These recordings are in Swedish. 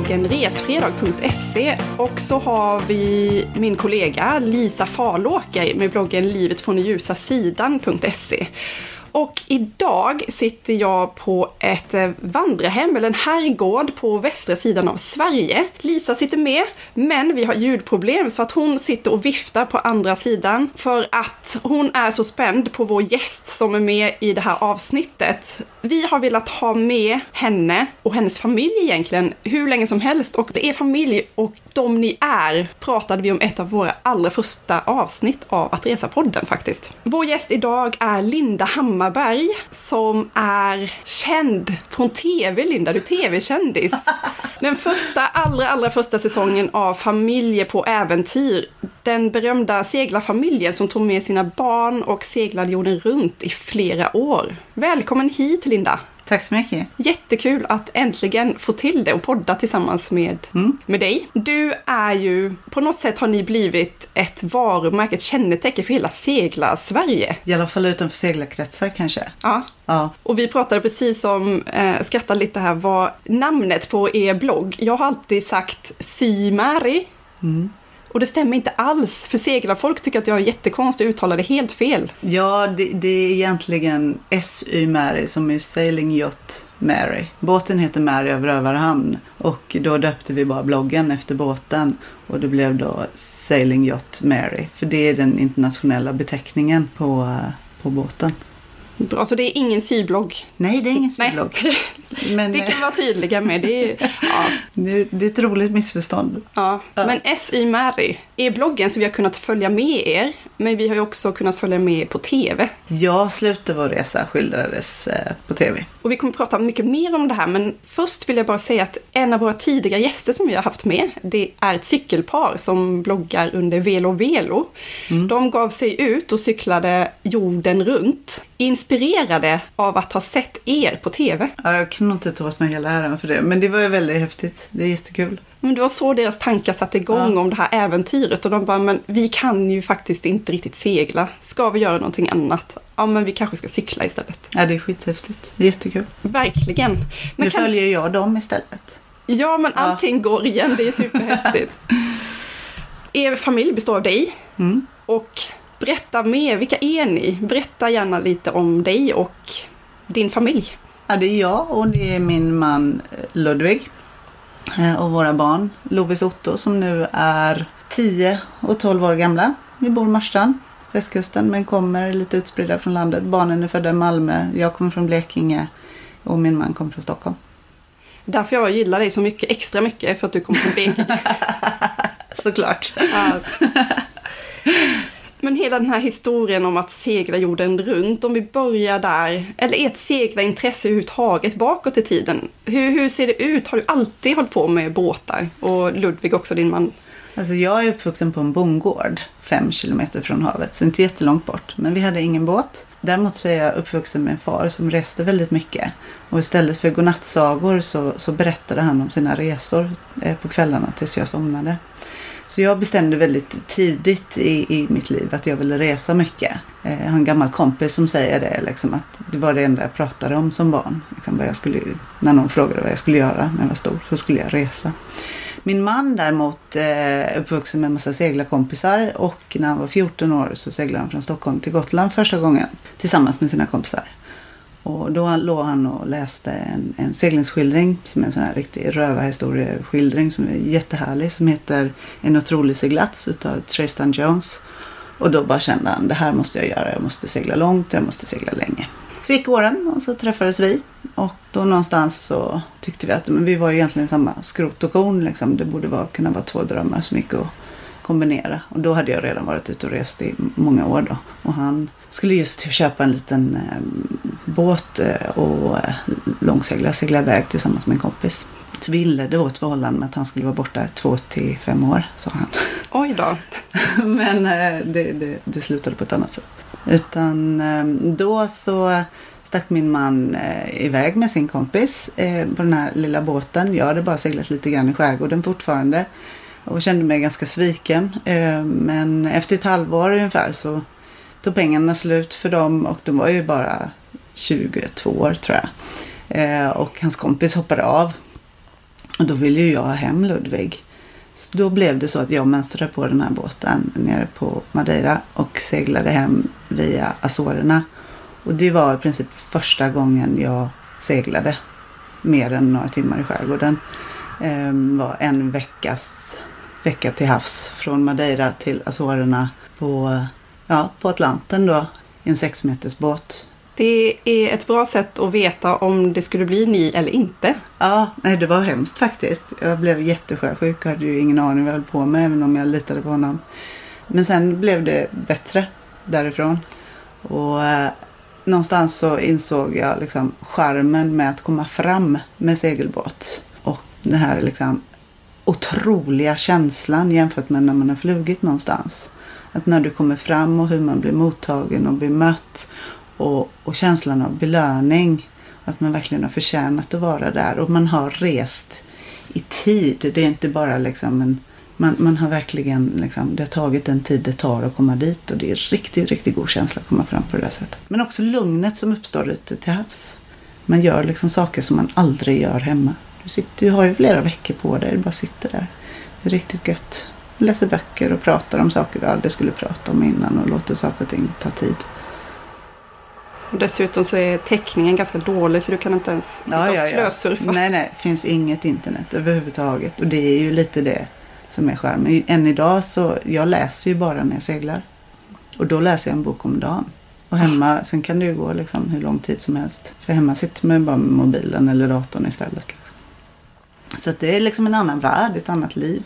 bloggen resfredag.se och så har vi min kollega Lisa Farlåker med bloggen livet från ljusa sidan.se. Och idag sitter jag på ett eh, vandrarhem, eller en herrgård på västra sidan av Sverige. Lisa sitter med, men vi har ljudproblem så att hon sitter och viftar på andra sidan för att hon är så spänd på vår gäst som är med i det här avsnittet. Vi har velat ha med henne och hennes familj egentligen hur länge som helst och det är familj och de ni är pratade vi om ett av våra allra första avsnitt av Att Resa-podden faktiskt. Vår gäst idag är Linda Hammarberg som är känd från TV. Linda, du är TV-kändis. Den första, allra, allra första säsongen av Familjer på äventyr. Den berömda seglarfamiljen som tog med sina barn och seglade jorden runt i flera år. Välkommen hit Linda! Tack så mycket. Jättekul att äntligen få till det och podda tillsammans med, Mm. med dig. Du är ju, på något sätt har ni blivit ett varumärke, ett kännetecken för hela seglar-Sverige. I alla fall utanför seglarkretsar kanske. Ja. Ja, Och vi pratade precis om, eh, skrattade lite här, vad namnet på er blogg. Jag har alltid sagt Symari. Mm. Och det stämmer inte alls, för seglarfolk tycker att jag är jättekonstig och uttalar det helt fel. ja det, det är egentligen SY Mary som är Sailing Yacht Mary. Båten heter Mary av Rövarhamn och då döpte vi bara bloggen efter båten och det blev då Sailing Yacht Mary för det är den internationella beteckningen på, på båten. Bra, så det är ingen syblogg. Nej, det är ingen syblogg. Men Det eh, kan vi vara tydliga med. Det är, ja. det, det är ett roligt missförstånd. Ja, Ja. men SI Mary är bloggen så vi har kunnat följa med er. Men vi har ju också kunnat följa med på TV. Ja, slutet vår resa skildrades eh, på tv. Och vi kommer prata mycket mer om det här, men först vill jag bara säga att en av våra tidiga gäster som vi har haft med, det är ett cykelpar som bloggar under Velo Velo. De gav sig ut och cyklade jorden runt, inspirerade av att ha sett er på TV. Ja, jag kan nog inte ta åt mig hela äran för det, men det var ju väldigt häftigt. Det är jättekul. Men det var så deras tankar satte igång Ja. om det här äventyret och de bara, men vi kan ju faktiskt inte riktigt segla. Ska vi göra någonting annat? Ja, men vi kanske ska cykla istället. Ja, det är skithäftigt. Det är jättekul. Verkligen. Men nu kan... följer jag dem istället. Ja, men Ja. allting går igen. Det är superhäftigt. er familj består av dig Mm. och berätta mer. Vilka är ni? Berätta gärna lite om dig och din familj. Ja, det är jag och det är min man eh, Ludvig. Eh, Och våra barn Lovis Otto som nu är 10 och 12 år gamla. Vi bor i Marstrand, västkusten, men kommer lite utspridda från landet. Barnen är födda i Malmö, jag kommer från Blekinge och min man kommer från Stockholm. Därför jag gillar dig så mycket, extra mycket, för att du kommer från Blekinge. Såklart. Ja. Men hela den här historien om att segla jorden runt, om vi börjar där, eller ert seglarintresse överhuvudtaget bakåt i tiden. Hur, hur ser det ut? Har du alltid hållit på med båtar? Och Ludvig också, din man. Alltså jag är uppvuxen på en bondgård fem kilometer från havet, så inte jättelångt bort. Men vi hade ingen båt. Däremot så är jag uppvuxen med en far som reste väldigt mycket. Och istället för godnattsagor så, så berättade han om sina resor eh, på kvällarna tills jag somnade. Så jag bestämde väldigt tidigt i, i mitt liv att jag ville resa mycket. Eh, jag har en gammal kompis som säger det, liksom, att det var det enda jag pratade om som barn. Liksom, vad jag skulle, när någon frågade vad jag skulle göra när jag var stor så skulle jag resa. Min man däremot eh, är uppvuxen med en massa seglarkompisar och när han var 14 år så seglade han från Stockholm till Gotland första gången tillsammans med sina kompisar. Och då låg han och läste en, en seglingsskildring som är en sån här riktig rövarhistorieskildring som är jättehärlig som heter En otrolig seglats utav Tristan Jones. Och då bara kände han det här måste jag göra, jag måste segla långt, jag måste segla länge. Så gick åren och så träffades vi och då någonstans så tyckte vi att men vi var egentligen samma skrot och korn liksom. Det borde vara, kunna vara två drömmar som gick att kombinera. Och då hade jag redan varit ute och rest i många år då. Och han skulle just köpa en liten eh, båt eh, och eh, långsegla, segla iväg tillsammans med en kompis. Så vi inledde vårt förhållande med att han skulle vara borta två till fem år, sa han. Oj då. Men eh, det, det, det slutade på ett annat sätt. Utan eh, då så stack min man eh, iväg med sin kompis eh, på den här lilla båten. Jag hade bara seglat lite grann i skärgården fortfarande och kände mig ganska sviken. Eh, men efter ett halvår ungefär så tog pengarna slut för dem och de var ju bara 22 år tror jag. Eh, och hans kompis hoppade av. Och då ville ju jag ha hem Ludvig. Så då blev det så att jag mönstrade på den här båten nere på Madeira och seglade hem via Azorerna. Och det var i princip första gången jag seglade mer än några timmar i skärgården. Det var en veckas vecka till havs från Madeira till Azorerna på, ja, på Atlanten då. I en sexmetersbåt. Det är ett bra sätt att veta om det skulle bli ni eller inte. Ja, nej, det var hemskt faktiskt. Jag blev jättesjösjuk och hade ju ingen aning vad jag höll på med även om jag litade på honom. Men sen blev det bättre därifrån. Och eh, någonstans så insåg jag liksom charmen med att komma fram med segelbåt. Och den här liksom otroliga känslan jämfört med när man har flugit någonstans. Att när du kommer fram och hur man blir mottagen och bemött och, och känslan av belöning. Att man verkligen har förtjänat att vara där och man har rest i tid. Det är inte bara liksom en man, man har verkligen liksom, det har tagit den tid det tar att komma dit och det är riktigt, riktigt god känsla att komma fram på det där sättet. Men också lugnet som uppstår ute till havs. Man gör liksom saker som man aldrig gör hemma. Du, sitter, du har ju flera veckor på dig, du bara sitter där. Det är riktigt gött. Läser böcker och pratar om saker du aldrig skulle prata om innan och låter saker och ting ta tid. Och dessutom så är täckningen ganska dålig så du kan inte ens sitta ja, ja, och slösurfa. Nej, nej, det finns inget internet överhuvudtaget. Och det är ju lite det som är charmen. Än idag så, jag läser ju bara när jag seglar. Och då läser jag en bok om dagen. Och hemma, sen kan det ju gå liksom hur lång tid som helst. För hemma sitter man ju bara med mobilen eller datorn istället. Så det är liksom en annan värld, ett annat liv.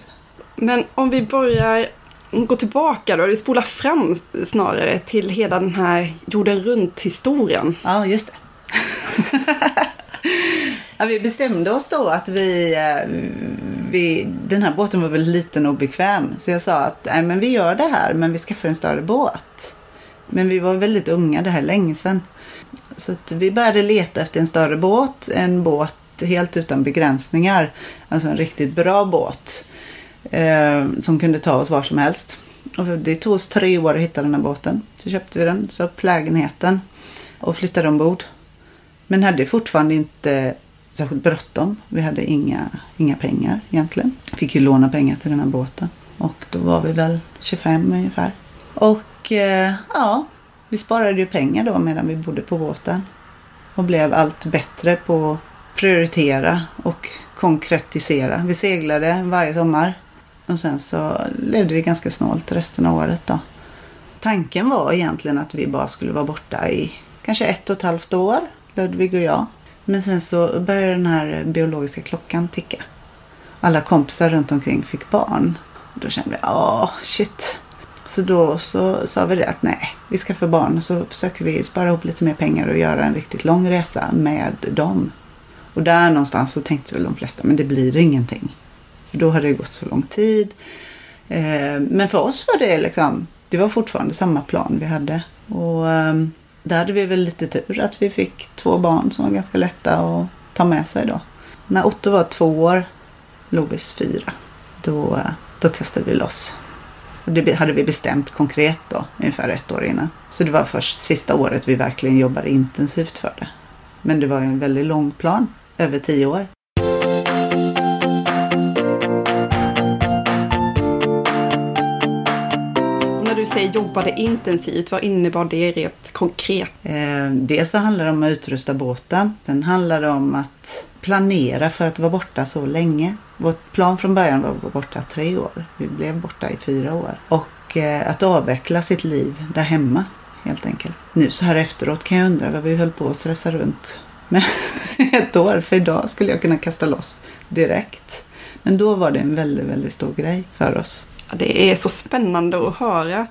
Men om vi börjar gå tillbaka då, vi spolar fram snarare till hela den här jorden runt-historien. Ja, just det. ja, vi bestämde oss då att vi, eh, vi, den här båten var väldigt liten och bekväm. Så jag sa att Nej, men vi gör det här, men vi skaffar en större båt. Men vi var väldigt unga, det här länge sedan. Så vi började leta efter en större båt, en båt helt utan begränsningar. Alltså en riktigt bra båt eh, som kunde ta oss var som helst. Och det tog oss tre år att hitta den här båten. Så köpte vi den, så upp lägenheten och flyttade ombord. Men hade fortfarande inte särskilt bråttom. Vi hade inga, inga pengar egentligen. Fick ju låna pengar till den här båten. Och då var vi väl 25 ungefär. Och eh, ja, vi sparade ju pengar då medan vi bodde på båten. Och blev allt bättre på prioritera och konkretisera. Vi seglade varje sommar. Och sen så levde vi ganska snålt resten av året då. Tanken var egentligen att vi bara skulle vara borta i kanske ett och ett halvt år, Ludvig och jag. Men sen så började den här biologiska klockan ticka. Alla kompisar runt omkring fick barn. Då kände vi, åh shit. Så då så sa vi det att nej, vi ska få barn. Så försöker vi spara ihop lite mer pengar och göra en riktigt lång resa med dem. Och där någonstans så tänkte väl de flesta, men det blir ingenting. För då hade det gått så lång tid. Eh, men för oss var det liksom, det var fortfarande samma plan vi hade. Och ehm, där hade vi väl lite tur att vi fick två barn som var ganska lätta att ta med sig då. När Otto var två år, Lovis fyra, då, då kastade vi loss. Och det hade vi bestämt konkret då, ungefär ett år innan. Så det var först sista året vi verkligen jobbade intensivt för det. Men det var en väldigt lång plan, över tio år. säger jobbade intensivt, vad innebar det rent konkret? Eh, dels så handlar det om att utrusta båten. Sen handlar det om att planera för att vara borta så länge. Vårt plan från början var att vara borta tre år. Vi blev borta i fyra år. Och eh, att avveckla sitt liv där hemma helt enkelt. Nu så här efteråt kan jag undra vad vi höll på att stressa runt med ett år. För idag skulle jag kunna kasta loss direkt. Men då var det en väldigt, väldigt stor grej för oss. Det är så spännande att höra.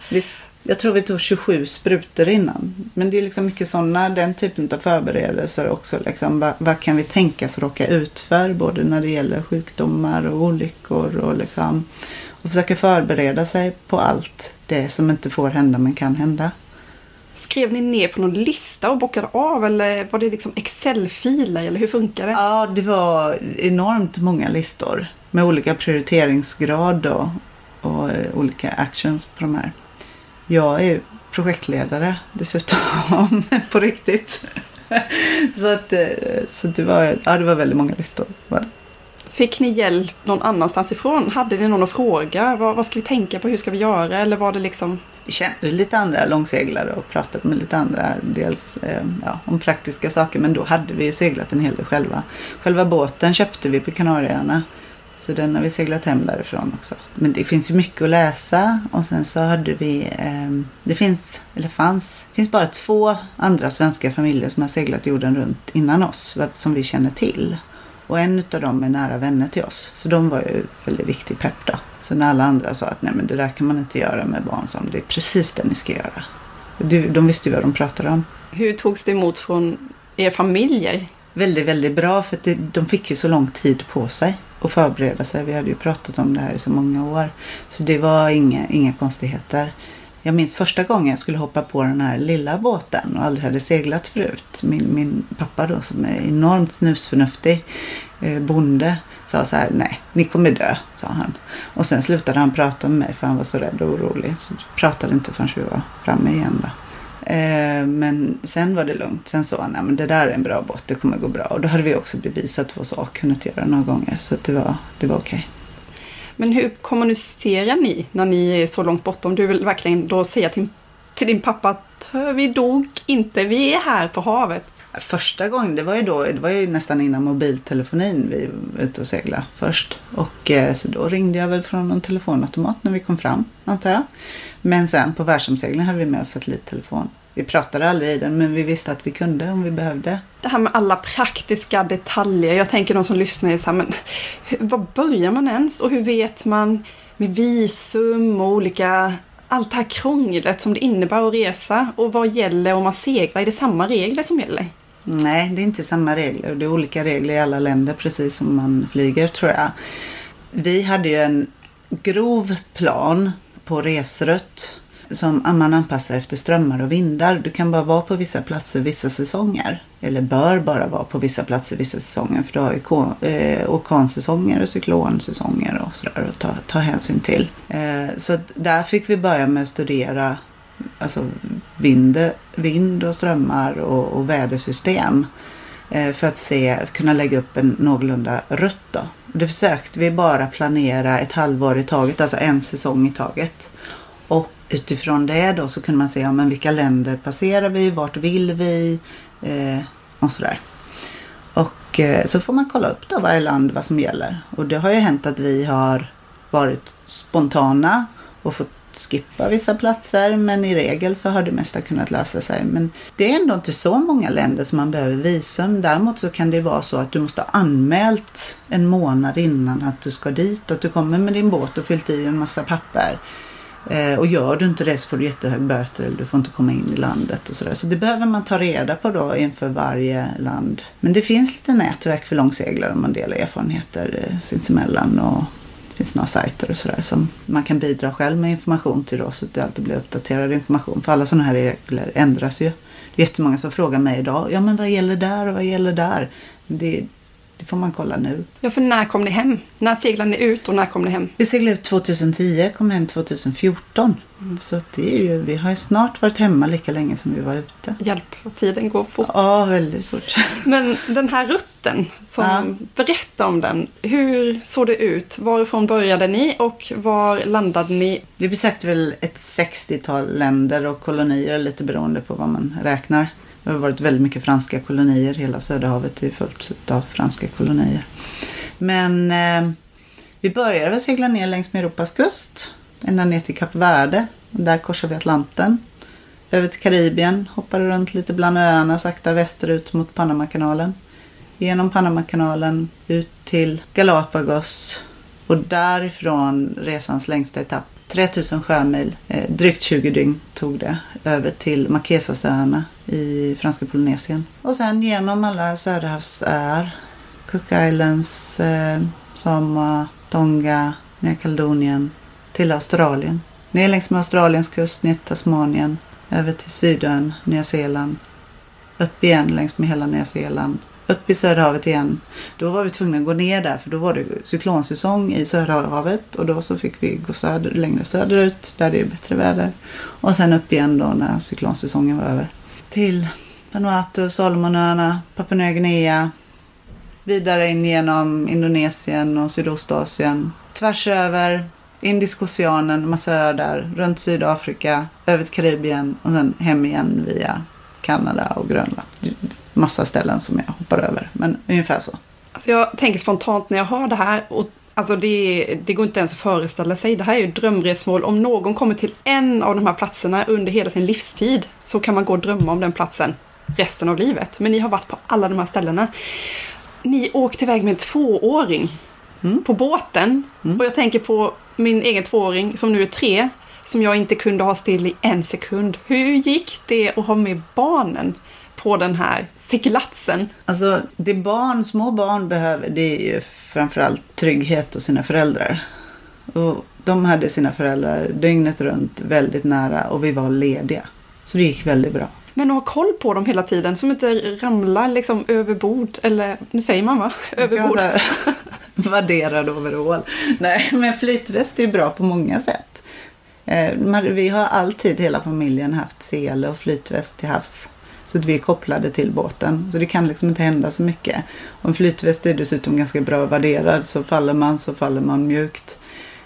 Jag tror vi tog 27 sprutor innan. Men det är liksom mycket sådana, den typen av förberedelser också. Liksom, vad, vad, kan vi tänkas råka ut för? Både när det gäller sjukdomar och olyckor. Och, liksom, och försöka förbereda sig på allt det som inte får hända men kan hända. Skrev ni ner på någon lista och bockade av eller var det liksom Excel-filer eller hur funkar det? Ja, det var enormt många listor med olika prioriteringsgrad och och olika actions på de här. Jag är projektledare dessutom på riktigt. så att, eh, så det, var, ja, det var väldigt många listor. Var det. Fick ni hjälp någon annanstans ifrån? Hade ni någon att fråga? Vad, vad ska vi tänka på? Hur ska vi göra? Eller var det liksom... Vi kände lite andra långseglare och pratade med lite andra. Dels eh, ja, om praktiska saker. Men då hade vi ju seglat en hel del själva. Själva båten köpte vi på Kanarieöarna. Så den har vi seglat hem därifrån också. Men det finns ju mycket att läsa. Och sen så hade vi, eh, det finns, eller fanns, det finns bara två andra svenska familjer som har seglat jorden runt innan oss. Som vi känner till. Och en av dem är nära vänner till oss. Så de var ju väldigt viktig pepp då. Så när alla andra sa att nej men det där kan man inte göra med barn som det är precis det ni ska göra. De visste ju vad de pratade om. Hur togs det emot från er familjer? Väldigt, väldigt bra för det, de fick ju så lång tid på sig att förbereda sig. Vi hade ju pratat om det här i så många år. Så det var inga, inga konstigheter. Jag minns första gången jag skulle hoppa på den här lilla båten och aldrig hade seglat förut. Min, min pappa då som är enormt snusförnuftig eh, bonde sa så här, nej, ni kommer dö, sa han. Och sen slutade han prata med mig för han var så rädd och orolig. Så pratade inte förrän vi var framme igen då. Eh, men sen var det lugnt. Sen sa han, nej men det där är en bra båt, det kommer gå bra. Och då hade vi också bevisat vår sak, kunnat göra några gånger. Så det var, det var okej. Okay. Men hur kommunicerar ni när ni är så långt bortom? Du vill verkligen då säga till, till din pappa att vi dog inte, vi är här på havet. Första gången, det var ju då, det var ju nästan innan mobiltelefonin vi var ute och seglade först. Och eh, så då ringde jag väl från någon telefonautomat när vi kom fram, antar jag. Men sen på världsomseglingen hade vi med oss satellittelefon. Vi pratade aldrig i den men vi visste att vi kunde om vi behövde. Det här med alla praktiska detaljer. Jag tänker de som lyssnar är så här, men var börjar man ens? Och hur vet man med visum och olika allt det här krånglet som det innebär att resa och vad gäller om man seglar? Är det samma regler som gäller? Nej, det är inte samma regler. Det är olika regler i alla länder precis som man flyger tror jag. Vi hade ju en grov plan på resrutt som man anpassar efter strömmar och vindar. Du kan bara vara på vissa platser vissa säsonger. Eller bör bara vara på vissa platser vissa säsonger. För du har ju eh, orkansäsonger och cyklonsäsonger och sådär att ta, ta hänsyn till. Eh, så där fick vi börja med att studera alltså vind, vind och strömmar och, och vädersystem. Eh, för att se, kunna lägga upp en någorlunda rutt då. Det försökte vi bara planera ett halvår i taget, alltså en säsong i taget. Och utifrån det då så kunde man se ja, men vilka länder passerar vi, vart vill vi eh, och sådär. Och eh, så får man kolla upp då varje land vad som gäller. Och det har ju hänt att vi har varit spontana och fått skippa vissa platser men i regel så har det mesta kunnat lösa sig. Men det är ändå inte så många länder som man behöver visum. Däremot så kan det vara så att du måste ha anmält en månad innan att du ska dit. Att du kommer med din båt och fyllt i en massa papper. Eh, och gör du inte det så får du jättehög böter eller du får inte komma in i landet och sådär. Så det behöver man ta reda på då inför varje land. Men det finns lite nätverk för långseglare om man delar erfarenheter eh, sinsemellan. Och det finns några sajter och sådär som man kan bidra själv med information till då så att det alltid blir uppdaterad information. För alla sådana här regler ändras ju. Det är jättemånga som frågar mig idag, ja men vad gäller där och vad gäller där? Det, det får man kolla nu. Ja, för när kom ni hem? När seglade ni ut och när kom ni hem? Vi seglade ut 2010, kom hem 2014. Mm. Så det är ju, vi har ju snart varit hemma lika länge som vi var ute. Hjälp, tiden går fort. Ja, väldigt fort. Men den här rutten, som, ja. berätta om den. Hur såg det ut? Varifrån började ni och var landade ni? Vi besökte väl ett 60-tal länder och kolonier, lite beroende på vad man räknar. Det har varit väldigt mycket franska kolonier. Hela Söderhavet är fullt av franska kolonier. Men eh, vi började väl segla ner längs med Europas kust. Ända ner till Kap Verde. Där korsade vi Atlanten. Över till Karibien. Hoppade runt lite bland öarna sakta västerut mot Panamakanalen. Genom Panamakanalen ut till Galapagos. Och därifrån resans längsta etapp 3000 sjömil, eh, drygt 20 dygn tog det, över till Marquesasöarna i franska Polynesien. Och sen genom alla Söderhavsöar, Cook Islands, eh, Samoa, Tonga, Nya Kaledonien, till Australien. Ner längs med Australiens kust, ner till Tasmanien, över till Sydön, Nya Zeeland, upp igen längs med hela Nya Zeeland upp i Söderhavet igen. Då var vi tvungna att gå ner där för då var det cyklonsäsong i Söderhavet och då så fick vi gå söder, längre söderut där det är bättre väder. Och sen upp igen då när cyklonsäsongen var över. Till Vanuatu, Salomonöarna, Papua Nya Guinea. Vidare in genom Indonesien och Sydostasien. Tvärs över Indiska oceanen, massa öar där. Runt Sydafrika, över till Karibien och sen hem igen via Kanada och Grönland. Massa ställen som jag hoppar över, men ungefär så. Alltså jag tänker spontant när jag hör det här och Alltså det, det, går inte ens att föreställa sig. Det här är ju drömresmål. Om någon kommer till en av de här platserna under hela sin livstid så kan man gå och drömma om den platsen resten av livet. Men ni har varit på alla de här ställena. Ni åkte iväg med en tvååring mm. på båten. Mm. Och jag tänker på min egen tvååring som nu är tre. Som jag inte kunde ha still i en sekund. Hur gick det att ha med barnen på den här seglatsen? Alltså det barn, små barn behöver det är ju framförallt trygghet hos sina föräldrar. Och de hade sina föräldrar dygnet runt väldigt nära och vi var lediga. Så det gick väldigt bra. Men att ha koll på dem hela tiden, som inte ramlar liksom över bord, eller nu säger man va? Över bord. Värderad overall. Nej, men flytväst är bra på många sätt. Eh, vi har alltid, hela familjen, haft sele och flytväst till havs. Så att vi är kopplade till båten. Så det kan liksom inte hända så mycket. Och en flytväst är dessutom ganska bra värderad. Så faller man så faller man mjukt.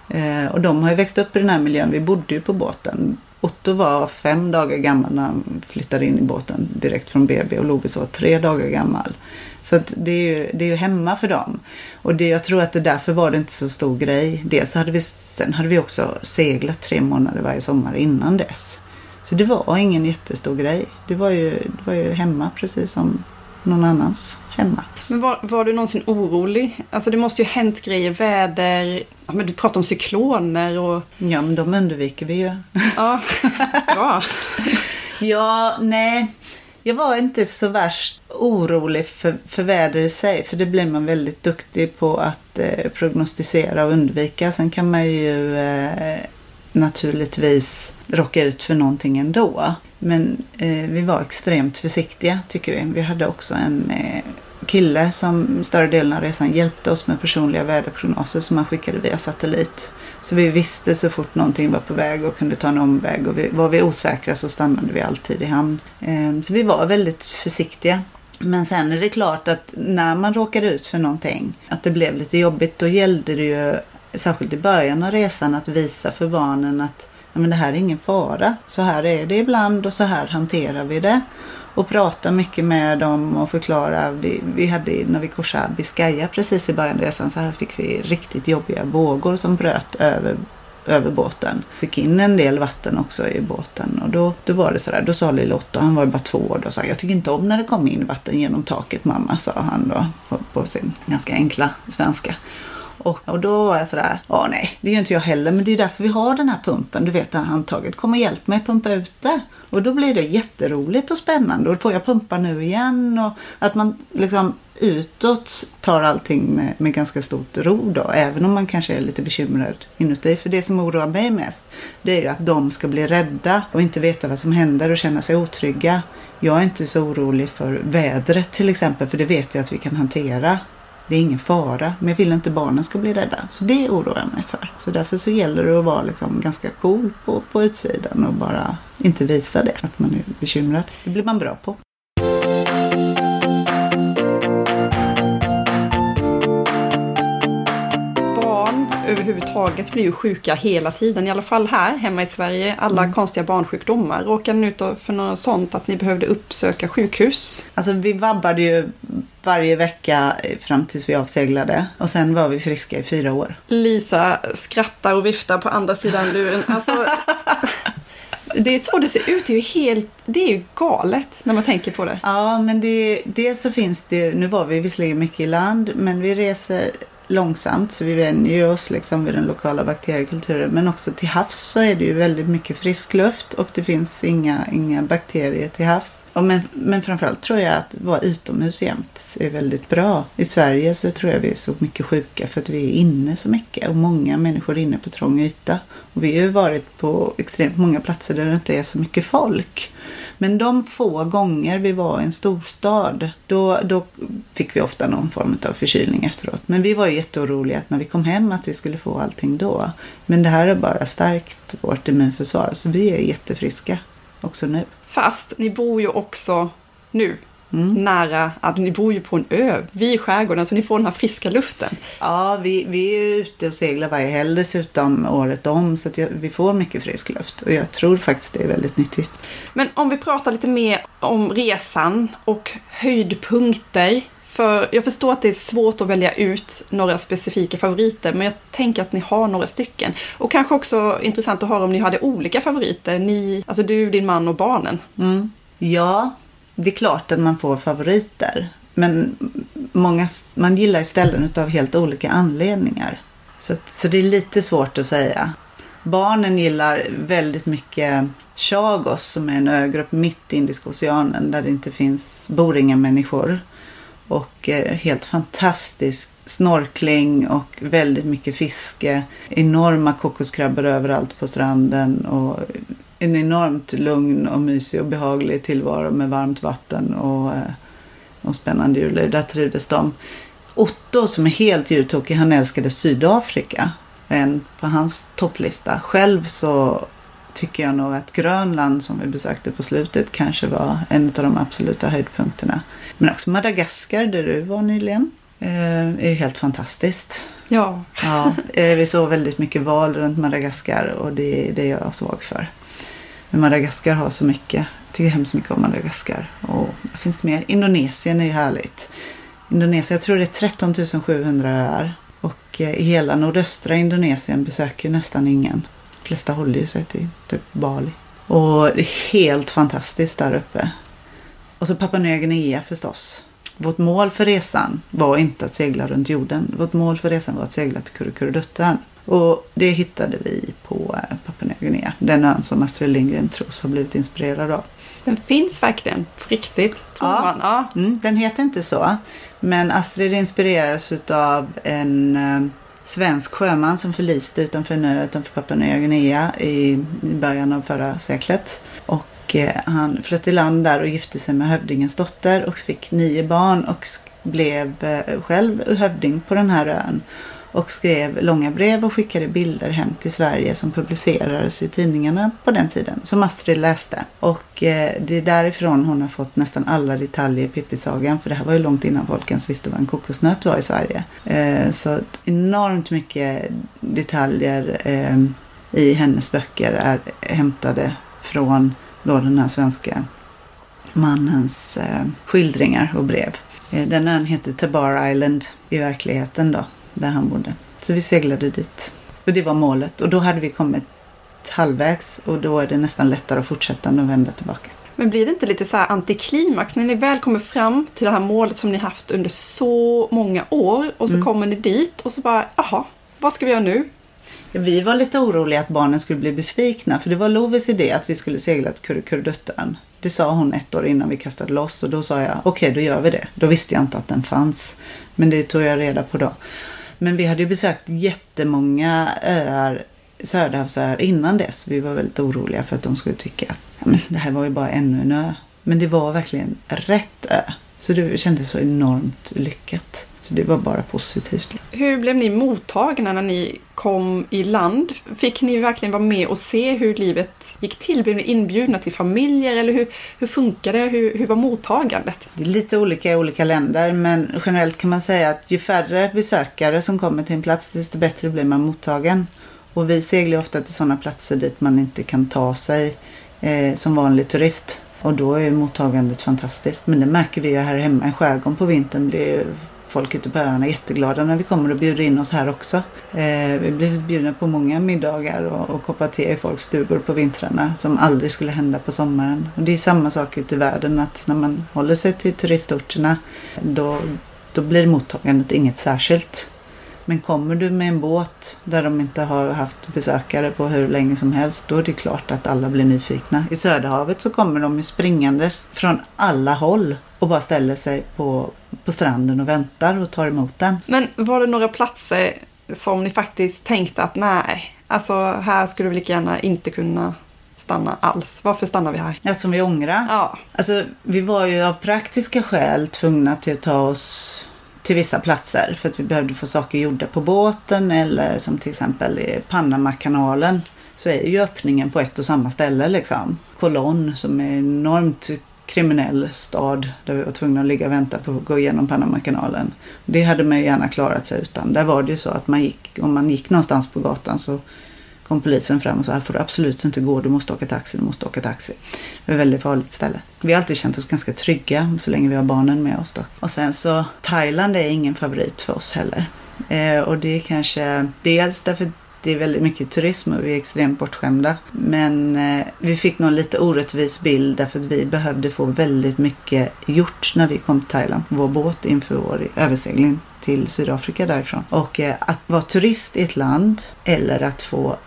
Eh, och de har ju växt upp i den här miljön. Vi bodde ju på båten. Otto var fem dagar gammal när han flyttade in i båten direkt från BB och Lovis var tre dagar gammal. Så att det, är ju, det är ju hemma för dem. Och det, jag tror att det därför var det inte så stor grej. Dels hade vi, sen hade vi också seglat tre månader varje sommar innan dess. Så det var ingen jättestor grej. Det var ju, det var ju hemma precis som någon annans hemma. Men var, var du någonsin orolig? Alltså det måste ju hänt grejer, väder, ja, men du pratar om cykloner och... Ja, men de undviker vi ju. Ja, bra. ja, nej. Jag var inte så värst orolig för, för väder i sig, för det blir man väldigt duktig på att eh, prognostisera och undvika. Sen kan man ju eh, naturligtvis råka ut för någonting ändå. Men eh, vi var extremt försiktiga tycker vi. Vi hade också en eh, kille som större delen av resan hjälpte oss med personliga väderprognoser som han skickade via satellit. Så vi visste så fort någonting var på väg och kunde ta en omväg och vi, var vi osäkra så stannade vi alltid i hamn. Eh, så vi var väldigt försiktiga. Men sen är det klart att när man råkade ut för någonting, att det blev lite jobbigt, då gällde det ju särskilt i början av resan att visa för barnen att men det här är ingen fara. Så här är det ibland och så här hanterar vi det. Och prata mycket med dem och förklara. Vi, vi hade när vi korsade Biscaya precis i början av resan så här fick vi riktigt jobbiga vågor som bröt över över båten. Fick in en del vatten också i båten och då, då var det sådär, då sa lille Otto, han var bara två år, då sa jag tycker inte om när det kommer in vatten genom taket mamma, sa han då på, på sin ganska enkla svenska. Och, och då var jag sådär, ja nej, det gör inte jag heller, men det är därför vi har den här pumpen. Du vet, det här handtaget. Kom och hjälp mig pumpa ut det. Och då blir det jätteroligt och spännande. Och då får jag pumpa nu igen. Och att man liksom utåt tar allting med, med ganska stort ro då. Även om man kanske är lite bekymrad inuti. För det som oroar mig mest, det är ju att de ska bli rädda och inte veta vad som händer och känna sig otrygga. Jag är inte så orolig för vädret till exempel, för det vet jag att vi kan hantera. Det är ingen fara, men jag vill inte barnen ska bli rädda. Så det oroar jag mig för. Så därför så gäller det att vara liksom ganska cool på, på utsidan och bara inte visa det, att man är bekymrad. Det blir man bra på. Överhuvudtaget blir ju sjuka hela tiden. I alla fall här hemma i Sverige. Alla mm. konstiga barnsjukdomar. Råkade ni ut för något sånt att ni behövde uppsöka sjukhus? Alltså vi vabbade ju varje vecka fram tills vi avseglade. Och sen var vi friska i fyra år. Lisa skrattar och viftar på andra sidan luren. Alltså, det är så det ser ut. Det är ju helt, det är ju galet när man tänker på det. Ja, men det, dels så finns det ju, nu var vi visserligen mycket i land, men vi reser långsamt så vi vänjer oss liksom vid den lokala bakteriekulturen. Men också till havs så är det ju väldigt mycket frisk luft och det finns inga, inga bakterier till havs. Och men, men framförallt tror jag att vara utomhus jämt är väldigt bra. I Sverige så tror jag vi är så mycket sjuka för att vi är inne så mycket och många människor är inne på trång yta. Och vi har ju varit på extremt många platser där det inte är så mycket folk. Men de få gånger vi var i en storstad, då, då fick vi ofta någon form av förkylning efteråt. Men vi var jätteoroliga att när vi kom hem att vi skulle få allting då. Men det här har bara stärkt vårt immunförsvar, så vi är jättefriska också nu. Fast ni bor ju också nu. Mm. Nära, att ni bor ju på en ö, vi i skärgården, så ni får den här friska luften. Ja, vi, vi är ute och seglar varje helg dessutom året om. Så att jag, vi får mycket frisk luft. Och jag tror faktiskt det är väldigt nyttigt. Men om vi pratar lite mer om resan och höjdpunkter. För jag förstår att det är svårt att välja ut några specifika favoriter, men jag tänker att ni har några stycken. Och kanske också intressant att höra om ni hade olika favoriter, ni, alltså du, din man och barnen. Mm. Ja, det är klart att man får favoriter. Men många, man gillar ju ställen av helt olika anledningar. Så, så det är lite svårt att säga. Barnen gillar väldigt mycket Chagos som är en ögrupp mitt i Indiska oceanen där det inte finns, bor inga människor. Och eh, helt fantastisk snorkling och väldigt mycket fiske. Enorma kokoskrabbor överallt på stranden och en enormt lugn och mysig och behaglig tillvaro med varmt vatten och, eh, och spännande djurliv. Där trivdes de. Otto som är helt djurtokig, han älskade Sydafrika. En på hans topplista. Själv så tycker jag nog att Grönland som vi besökte på slutet kanske var en av de absoluta höjdpunkterna. Men också Madagaskar där du var nyligen. Eh, är helt fantastiskt. Ja, Ja, eh, vi såg väldigt mycket val runt Madagaskar och det, det är jag svag för. Men Madagaskar har så mycket. Jag tycker hemskt mycket om Madagaskar. Och vad finns det mer? Indonesien är ju härligt. Indonesien, jag tror det är 13 700 öar. Och eh, i hela nordöstra Indonesien besöker ju nästan ingen. De flesta håller ju sig till typ Bali. Och det är helt fantastiskt där uppe. Och så Papua Nya Guinea förstås. Vårt mål för resan var inte att segla runt jorden. Vårt mål för resan var att segla till Kurrekurreduttön. Och det hittade vi på eh, Papua Nya Guinea. Den ön som Astrid Lindgren tros ha blivit inspirerad av. den finns verkligen på riktigt. Tror Ja. man. Ja. Mm, den heter inte så. Men Astrid inspirerades av en eh, svensk sjöman som förliste utanför en ö utanför Papua Nya Guinea i, i början av förra seklet. Och och eh, han flöt i land där och gifte sig med hövdingens dotter och fick nio barn och blev eh, själv hövding på den här ön. Och skrev långa brev och skickade bilder hem till Sverige som publicerades i tidningarna på den tiden. Som Astrid läste. Och eh, det är därifrån hon har fått nästan alla detaljer i Pippi-sagan. För det här var ju långt innan folk ens visste vad en kokosnöt var i Sverige. Så enormt mycket detaljer i hennes böcker är hämtade från då den här svenska mannens eh, skildringar och brev. Eh, den ön heter Tabar Island i verkligheten då, där han bodde. Så vi seglade dit. Och det var målet. Och då hade vi kommit halvvägs och då är det nästan lättare att fortsätta än att vända tillbaka. Men blir det inte lite så här antiklimax när ni väl kommer fram till det här målet som ni haft under så många år och så Mm. kommer ni dit och så bara, jaha, vad ska vi göra nu? Vi var lite oroliga att barnen skulle bli besvikna för det var Lovis idé att vi skulle segla till Kurrekurreduttön. Det sa hon ett år innan vi kastade loss och då sa jag okej då gör vi det. Då visste jag inte att den fanns. Men det tog jag reda på då. Men vi hade ju besökt jättemånga öar, Söderhavsöar innan dess. Vi var väldigt oroliga för att de skulle tycka att ja, men det här var ju bara ännu en ö. Men det var verkligen rätt ö. Så det kändes så enormt lyckat. Så det var bara positivt. Hur blev ni mottagna när ni kom i land? Fick ni verkligen vara med och se hur livet gick till? Blev ni inbjudna till familjer eller hur, hur funkade det? Hur, hur var mottagandet? Det är lite olika i olika länder men generellt kan man säga att ju färre besökare som kommer till en plats desto bättre blir man mottagen. Och vi seglar ofta till sådana platser dit man inte kan ta sig eh, som vanlig turist. Och då är mottagandet fantastiskt. Men det märker vi ju här hemma i skärgården på vintern blir folk ute på öarna jätteglada när vi kommer och bjuder in oss här också. Eh, vi blir bjudna på många middagar och, och koppar te i folks stugor på vintrarna som aldrig skulle hända på sommaren. Och det är samma sak ute i världen att när man håller sig till turistorterna då, då blir mottagandet inget särskilt. Men kommer du med en båt där de inte har haft besökare på hur länge som helst, då är det klart att alla blir nyfikna. I Söderhavet så kommer de ju springandes från alla håll och bara ställer sig på, på stranden och väntar och tar emot den. Men var det några platser som ni faktiskt tänkte att nej, alltså här skulle vi lika gärna inte kunna stanna alls. Varför stannar vi här? Ja, som vi ångrar. Ja, Alltså, vi var ju av praktiska skäl tvungna till att ta oss till vissa platser för att vi behövde få saker gjorda på båten eller som till exempel i Panamakanalen så är ju öppningen på ett och samma ställe liksom. Kolonn som är enormt kriminell stad där vi var tvungna att ligga och vänta på att gå igenom Panamakanalen. Det hade man ju gärna klarat sig utan. Där var det ju så att man gick, om man gick någonstans på gatan så kom polisen fram och sa här får du absolut inte gå, du måste åka taxi, du måste åka taxi. Det var ett väldigt farligt ställe. Vi har alltid känt oss ganska trygga så länge vi har barnen med oss. dock. Och sen så, Thailand är ingen favorit för oss heller. Eh, och det är kanske dels därför det är väldigt mycket turism och vi är extremt bortskämda. Men eh, vi fick nog lite orättvis bild därför att vi behövde få väldigt mycket gjort när vi kom till Thailand vår båt inför vår översegling till Sydafrika därifrån. Och eh, att vara turist i ett land eller att få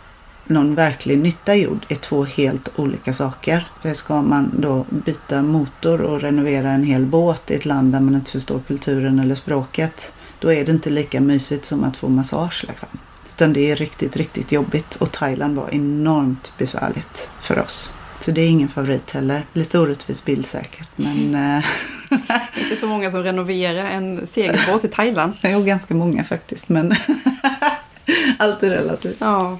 någon verklig nytta gjord är två helt olika saker. För ska man då byta motor och renovera en hel båt i ett land där man inte förstår kulturen eller språket, då är det inte lika mysigt som att få massage. Liksom. Utan det är riktigt, riktigt jobbigt och Thailand var enormt besvärligt för oss. Så det är ingen favorit heller. Lite orättvis bild säkert. Men... Eh, inte så många som renoverar en segelbåt i Thailand. Jo, ganska många faktiskt. Men allt är relativt. Ja.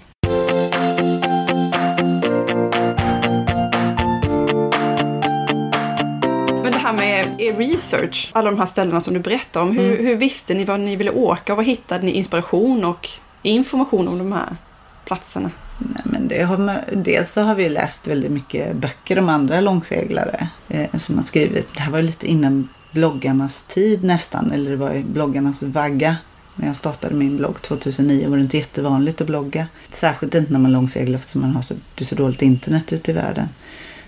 Här med er research, alla de här ställena som du berättar om. Hur, mm. hur visste ni vad ni ville åka och var hittade ni inspiration och information om de här platserna? Nej, men det har, dels så har vi läst väldigt mycket böcker om andra långseglare eh, som har skrivit. Det här var lite innan bloggarnas tid nästan, eller det var bloggarnas vagga. När jag startade min blogg 2009 var det inte jättevanligt att blogga. Särskilt inte när man långseglar eftersom man har så, det är så dåligt internet ute i världen.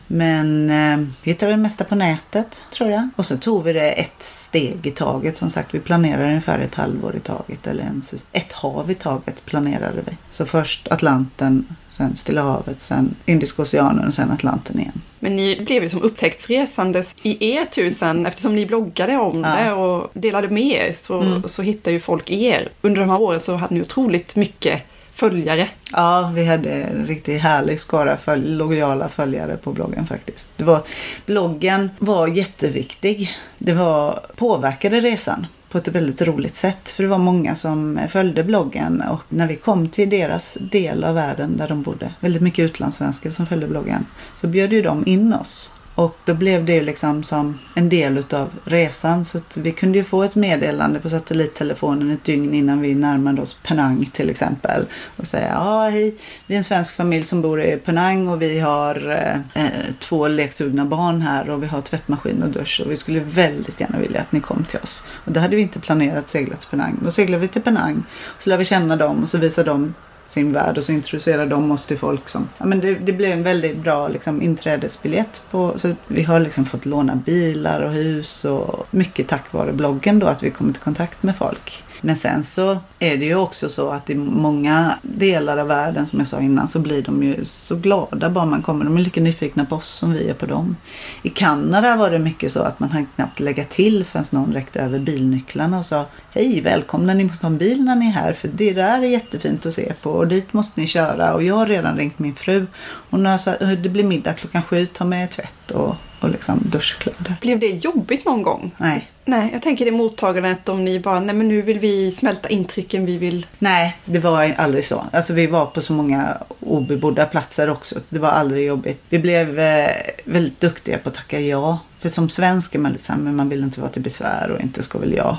Men eh, vi hittade det mesta på nätet tror jag. Och så tog vi det ett steg i taget. Som sagt, vi planerade ungefär ett halvår i taget. Eller ens ett hav i taget planerade vi. Så först Atlanten, sen Stilla havet, sen Indiska oceanen och sen Atlanten igen. Men ni blev ju som upptäcktsresandes i er tur sen eftersom ni bloggade om ja. det och delade med er så, mm. så hittade ju folk er. Under de här åren så hade ni otroligt mycket följare. Ja, vi hade en riktigt härlig skara följ lojala följare på bloggen faktiskt. Det var, bloggen var jätteviktig. Det var, påverkade resan på ett väldigt roligt sätt. För det var många som följde bloggen och när vi kom till deras del av världen där de bodde, väldigt mycket utlandssvenskar som följde bloggen, så bjöd ju de in oss och då blev det ju liksom som en del utav resan. Så att vi kunde ju få ett meddelande på satellittelefonen ett dygn innan vi närmade oss Penang till exempel. Och säga ja hej, vi är en svensk familj som bor i Penang och vi har eh, eh två leksugna barn här och vi har tvättmaskin och dusch och vi skulle väldigt gärna vilja att ni kom till oss. Och då hade vi inte planerat att segla till Penang. Då seglade vi till Penang, så lär vi känna dem och så visar de sin värld och så introducerar de oss till folk som... Ja, men det, det blev en väldigt bra liksom, inträdesbiljett. På, så vi har liksom fått låna bilar och hus och mycket tack vare bloggen då att vi kommit i kontakt med folk. Men sen så är det ju också så att i många delar av världen, som jag sa innan, så blir de ju så glada bara man kommer. De är lika nyfikna på oss som vi är på dem. I Kanada var det mycket så att man hann knappt lägga till förrän någon räckte över bilnycklarna och sa Hej, välkomna, ni måste ha en bil när ni är här för det där är jättefint att se på och dit måste ni köra och jag har redan ringt min fru. Och när jag sa, det blir middag klockan sju, ta med tvätt och och liksom duschkläder. Blev det jobbigt någon gång? Nej. Nej, jag tänker det mottagandet om ni bara, nej men nu vill vi smälta intrycken, vi vill... Nej, det var aldrig så. Alltså vi var på så många obebodda platser också. Det var aldrig jobbigt. Vi blev eh, väldigt duktiga på att tacka ja. För som svensk är man lite så här, men man vill inte vara till besvär och inte ska väl jag.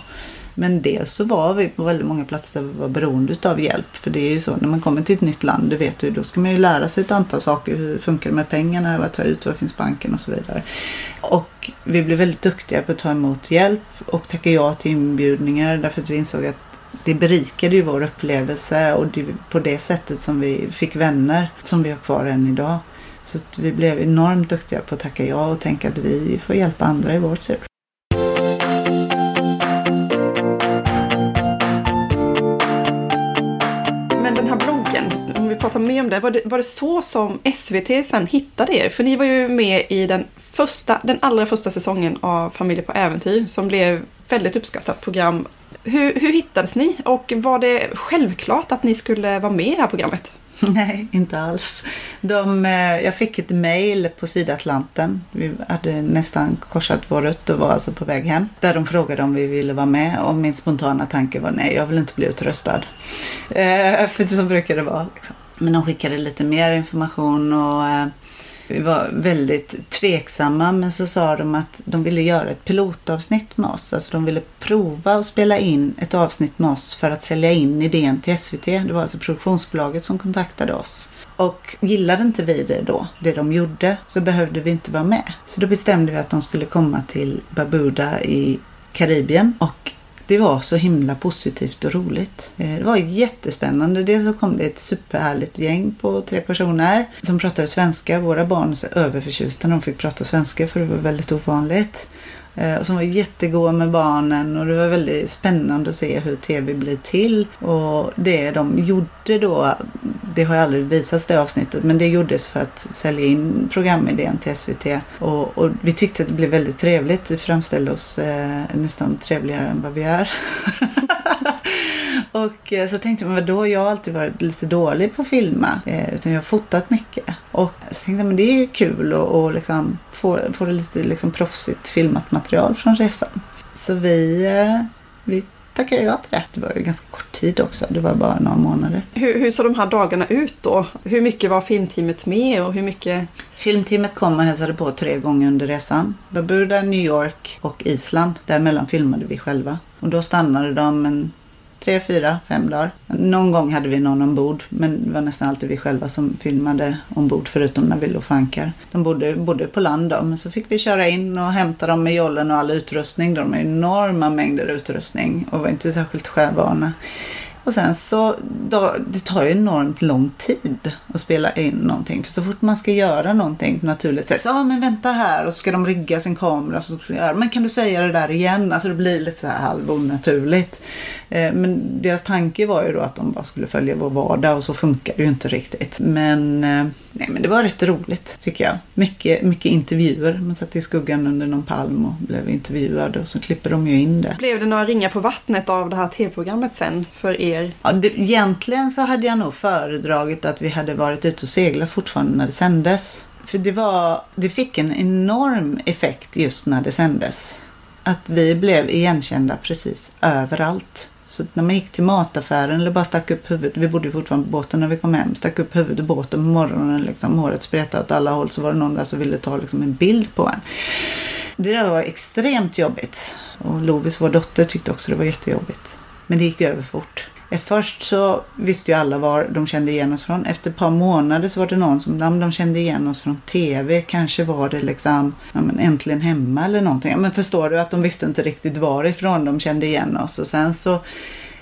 Men dels så var vi på väldigt många platser där vi var beroende av hjälp. För det är ju så när man kommer till ett nytt land, det vet du, då ska man ju lära sig ett antal saker. Hur funkar det med pengarna? Vad tar ut? Var finns banken? Och så vidare. Och vi blev väldigt duktiga på att ta emot hjälp och tacka ja till inbjudningar därför att vi insåg att det berikade ju vår upplevelse och det, på det sättet som vi fick vänner som vi har kvar än idag. Så vi blev enormt duktiga på att tacka ja och tänka att vi får hjälpa andra i vår tur. Om det. Var, det. var det så som SVT sen hittade er? För ni var ju med i den, första, den allra första säsongen av Familjer på äventyr som blev väldigt uppskattat program. Hur, hur hittades ni och var det självklart att ni skulle vara med i det här programmet? Nej, inte alls. De, eh, jag fick ett mail på Sydatlanten. Vi hade nästan korsat vår rutt och var alltså på väg hem. Där de frågade om vi ville vara med och min spontana tanke var nej, jag vill inte bli utröstad. Eh, för så brukar det vara. Liksom. Men de skickade lite mer information och eh, vi var väldigt tveksamma men så sa de att de ville göra ett pilotavsnitt med oss. Alltså de ville prova att spela in ett avsnitt med oss för att sälja in idén till SVT. Det var alltså produktionsbolaget som kontaktade oss. Och gillade inte vi det då, det de gjorde, så behövde vi inte vara med. Så då bestämde vi att de skulle komma till Barbuda i Karibien och det var så himla positivt och roligt. Eh, det var jättespännande. Dels så kom det ett superhärligt gäng på tre personer som pratade svenska. Våra barn var så överförtjusta när de fick prata svenska för det var väldigt ovanligt. Eh, och som var jättegoda med barnen och det var väldigt spännande att se hur tv blir till. Och det de gjorde då, det har ju aldrig visats det avsnittet, men det gjordes för att sälja in programidén till SVT. Och, och vi tyckte att det blev väldigt trevligt. Vi framställde oss eh, nästan trevligare än vad vi är. Och eh, så tänkte jag, då vadå, jag har alltid varit lite dålig på att filma. Eh, utan jag har fotat mycket. Och så tänkte jag, men det är kul att liksom få, få lite liksom proffsigt filmat material från resan. Så vi, eh, vi tackade ja till det. Det var ju ganska kort tid också. Det var bara några månader. Hur, hur såg de här dagarna ut då? Hur mycket var filmteamet med och hur mycket? Filmteamet kom och hälsade på tre gånger under resan. Barbuda, New York och Island. Däremellan filmade vi själva. Och då stannade de en tre, fyra, fem dagar. Någon gång hade vi någon ombord men det var nästan alltid vi själva som filmade ombord förutom när vi låg fankar. De bodde, bodde på land då men så fick vi köra in och hämta dem med jollen och all utrustning. De har enorma mängder utrustning och var inte särskilt sjövana. Och sen så, då, det tar ju enormt lång tid att spela in någonting. För så fort man ska göra någonting på naturligt sätt. Ja ah, men vänta här och så ska de rigga sin kamera. Så ska göra, men kan du säga det där igen? Alltså det blir lite så här halv onaturligt. Eh, men deras tanke var ju då att de bara skulle följa vår vardag och så funkar det ju inte riktigt. Men, eh, nej, men det var rätt roligt tycker jag. Mycket, mycket intervjuer. Man satt i skuggan under någon palm och blev intervjuad och så klipper de ju in det. Blev det några ringar på vattnet av det här tv-programmet sen för er? Ja, det, egentligen så hade jag nog föredragit att vi hade varit ute och seglat fortfarande när det sändes. För det, var, det fick en enorm effekt just när det sändes. Att vi blev igenkända precis överallt. Så när man gick till mataffären eller bara stack upp huvudet, vi bodde fortfarande på båten när vi kom hem, stack upp huvudet i båten på morgonen, liksom, håret spretade åt alla håll så var det någon där som ville ta liksom, en bild på en. Det där var extremt jobbigt. Och Lovis, vår dotter, tyckte också det var jättejobbigt. Men det gick över fort. Först så visste ju alla var de kände igen oss från. Efter ett par månader så var det någon som de kände igen oss från TV. Kanske var det liksom ja, men äntligen hemma eller någonting. Ja, men förstår du att de visste inte riktigt varifrån de kände igen oss. Och sen så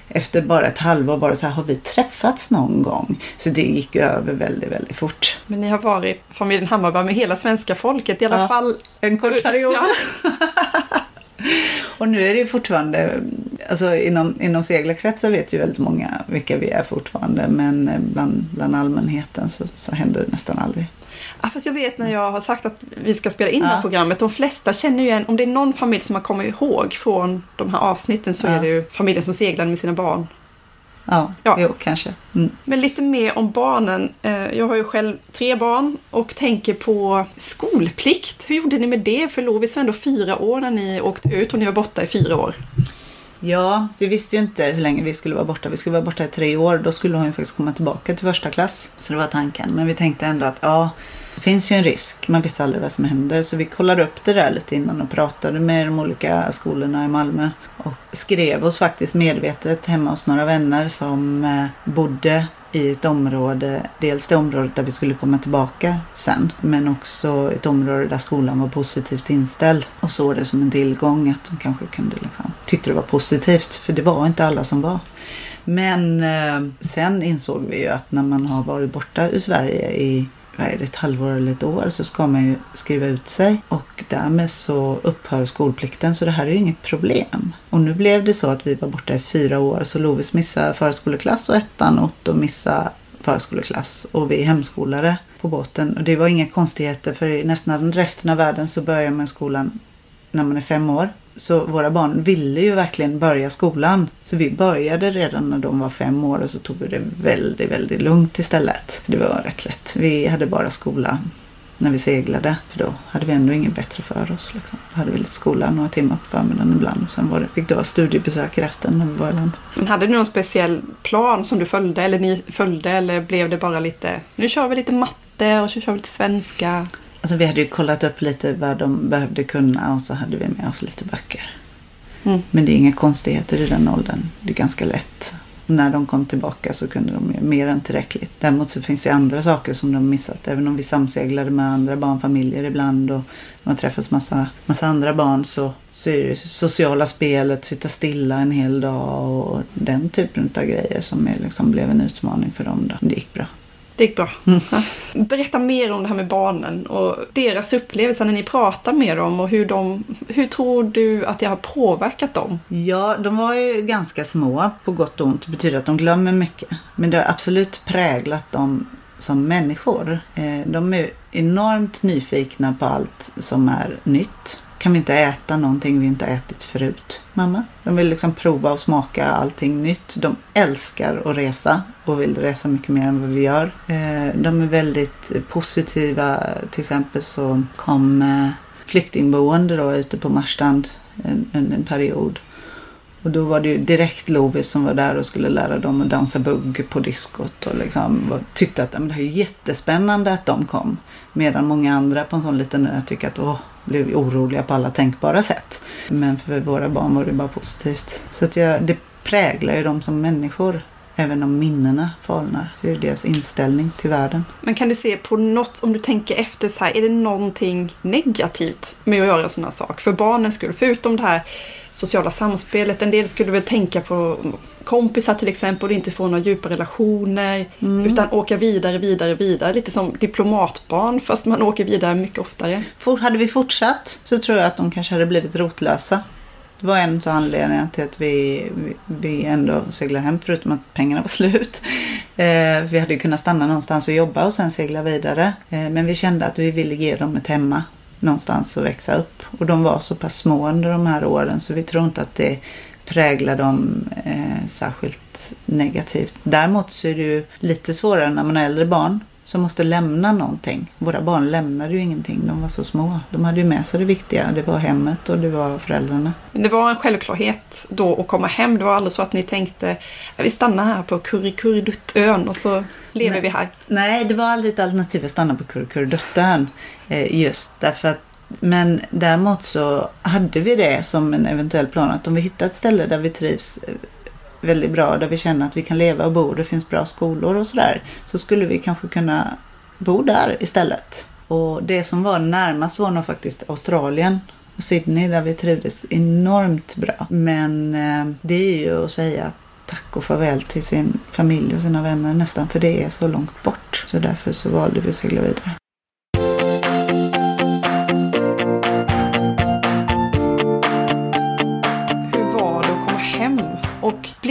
efter bara ett halvår var det så här, har vi träffats någon gång? Så det gick över väldigt, väldigt fort. Men ni har varit familjen Hammarberg med hela svenska folket i alla Ja, fall. En kort period. Ja. Och nu är det fortfarande, alltså inom, inom seglarkretsar vet ju väldigt många vilka vi är fortfarande. Men bland, bland allmänheten så, så händer det nästan aldrig. Ja, fast jag vet när jag har sagt att vi ska spela in Ja. det här programmet, de flesta känner ju igen, om det är någon familj som har kommit ihåg från de här avsnitten så Ja. är det ju familjen som seglade med sina barn. Ja, Ja. jo kanske. Mm. Men lite mer om barnen. Eh, Jag har ju själv tre barn och tänker på skolplikt. Hur gjorde ni med det? För Lovis var ändå fyra år när ni åkte ut och ni var borta i fyra år. Ja, vi visste ju inte hur länge vi skulle vara borta. Vi skulle vara borta i tre år. Då skulle hon ju faktiskt komma tillbaka till första klass. Så det var tanken. Men vi tänkte ändå att ja, det finns ju en risk. Man vet aldrig vad som händer. Så vi kollade upp det där lite innan och pratade med de olika skolorna i Malmö. Och skrev oss faktiskt medvetet hemma hos några vänner som eh, bodde i ett område, dels det området där vi skulle komma tillbaka sen, men också ett område där skolan var positivt inställd och såg det som en tillgång att de kanske kunde liksom, tyckte det var positivt, för det var inte alla som var. Men eh, sen insåg vi ju att när man har varit borta ur Sverige i är det, ett halvår eller ett år så ska man ju skriva ut sig och därmed så upphör skolplikten så det här är ju inget problem. Och nu blev det så att vi var borta i fyra år så Lovis missade förskoleklass och ettan och Otto missade förskoleklass och vi är hemskolare på båten. Och det var inga konstigheter för i nästan resten av världen så börjar man skolan när man är fem år. Så våra barn ville ju verkligen börja skolan. Så vi började redan när de var fem år och så tog vi det väldigt, väldigt lugnt istället. Det var rätt lätt. Vi hade bara skola när vi seglade. För då hade vi ändå inget bättre för oss. Liksom. Då hade vi lite skola några timmar på förmiddagen ibland. Och sen var det, fick det vara studiebesök resten när vi var i land. Hade du någon speciell plan som du följde eller ni följde eller blev det bara lite, nu kör vi lite matte och så kör vi lite svenska? Alltså vi hade ju kollat upp lite vad de behövde kunna och så hade vi med oss lite böcker. Mm. Men det är inga konstigheter i den åldern. Det är ganska lätt. Och när de kom tillbaka så kunde de ju mer än tillräckligt. Däremot så finns det ju andra saker som de missat. Även om vi samseglade med andra barnfamiljer ibland och de har träffats massa, massa andra barn så, så är det sociala spelet, sitta stilla en hel dag och den typen av grejer som är, liksom, blev en utmaning för dem. Då. Det gick bra. Det gick bra. Ja. Berätta mer om det här med barnen och deras upplevelser när ni pratar med dem och hur de... Hur tror du att det har påverkat dem? Ja, de var ju ganska små på gott och ont. Det betyder att de glömmer mycket. Men det har absolut präglat dem som människor. Eh, De är enormt nyfikna på allt som är nytt. Kan vi inte äta någonting vi inte ätit förut, mamma? De vill liksom prova och smaka allting nytt. De älskar att resa och vill resa mycket mer än vad vi gör. Eh, de är väldigt positiva. Till exempel så kom eh, flyktingboende då ute på Marstrand en, en, en period. Och då var det ju direkt Lovis som var där och skulle lära dem att dansa bugg på diskot och liksom tyckte att men det här är jättespännande att de kom. Medan många andra på en sån liten ö tycker att åh, blev oroliga på alla tänkbara sätt. Men för våra barn var det bara positivt. Så att jag, det präglar ju dem som människor. Även om minnena falnar. Så är det deras inställning till världen. Men kan du se på något, om du tänker efter så här, är det någonting negativt med att göra en sån här sak? För barnens skull, förutom det här sociala samspelet. En del skulle väl tänka på kompisar till exempel och inte få några djupa relationer. Utan åka vidare, vidare, vidare. Lite som diplomatbarn fast man åker vidare mycket oftare. For, hade vi fortsatt så tror jag att de kanske hade blivit rotlösa. Det var en av anledningarna till att vi, vi, vi ändå seglade hem förutom att pengarna var slut. Eh, vi hade ju kunnat stanna någonstans och jobba och sen segla vidare. Eh, men vi kände att vi ville ge dem ett hemma någonstans att växa upp. Och de var så pass små under de här åren så vi tror inte att det präglar dem eh, särskilt negativt. Däremot så är det ju lite svårare när man har äldre barn som måste lämna någonting. Våra barn lämnade ju ingenting, de var så små. De hade ju med sig det viktiga, det var hemmet och det var föräldrarna. Men det var en självklarhet då att komma hem. Det var aldrig så att ni tänkte att vi stannar här på Kurrikurduttön och så lever Nej. vi här. Nej, det var aldrig ett alternativ att stanna på Kurrekurreduttön. Eh, just därför att men däremot så hade vi det som en eventuell plan att om vi hittar ett ställe där vi trivs eh, väldigt bra, där vi känner att vi kan leva och bo, det finns bra skolor och sådär, så skulle vi kanske kunna bo där istället. Och det som var närmast var nog faktiskt Australien och Sydney där vi trivdes enormt bra. Men eh, det är ju att säga tack och farväl till sin familj och sina vänner nästan, för det är så långt bort. Så därför så valde vi att segla vidare.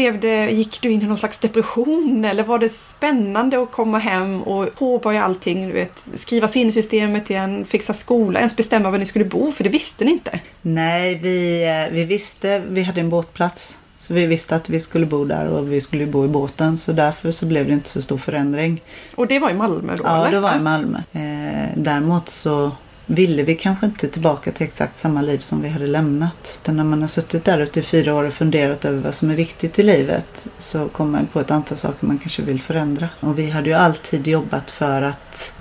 Blev det, gick du in i någon slags depression eller var det spännande att komma hem och påbörja allting? Du vet, skriva sig in i systemet igen, fixa skola, ens bestämma var ni skulle bo, för det visste ni inte. Nej, vi, eh, vi visste, vi hade en båtplats. Så vi visste att vi skulle bo där och vi skulle bo i båten. Så därför så blev det inte så stor förändring. Och det var i Malmö då, Ja, eller? det var i Malmö. Eh, däremot så ville vi kanske inte tillbaka till exakt samma liv som vi hade lämnat. Utan när man har suttit där ute i fyra år och funderat över vad som är viktigt i livet så kommer man på ett antal saker man kanske vill förändra. Och vi hade ju alltid jobbat för att,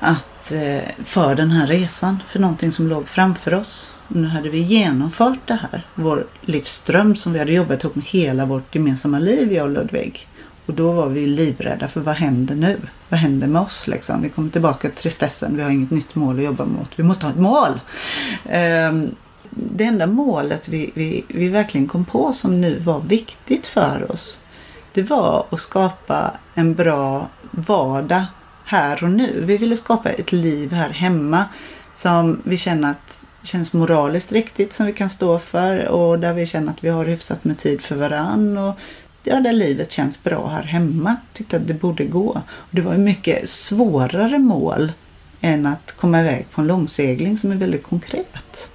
att eh, för den här resan, för någonting som låg framför oss. Och nu hade vi genomfört det här, vår livsdröm som vi hade jobbat ihop med hela vårt gemensamma liv, jag och Ludvig. Och då var vi livrädda för vad händer nu? Vad händer med oss liksom? Vi kommer tillbaka till tristessen, vi har inget nytt mål att jobba mot. Vi måste ha ett mål! Ehm, det enda målet vi, vi, vi verkligen kom på som nu var viktigt för oss, det var att skapa en bra vardag här och nu. Vi ville skapa ett liv här hemma som vi känner att känns moraliskt riktigt som vi kan stå för och där vi känner att vi har hyfsat med tid för varann och ja, där livet känns bra här hemma. Tyckte att det borde gå. Och det var ju mycket svårare mål än att komma iväg på en långsegling som är väldigt konkret.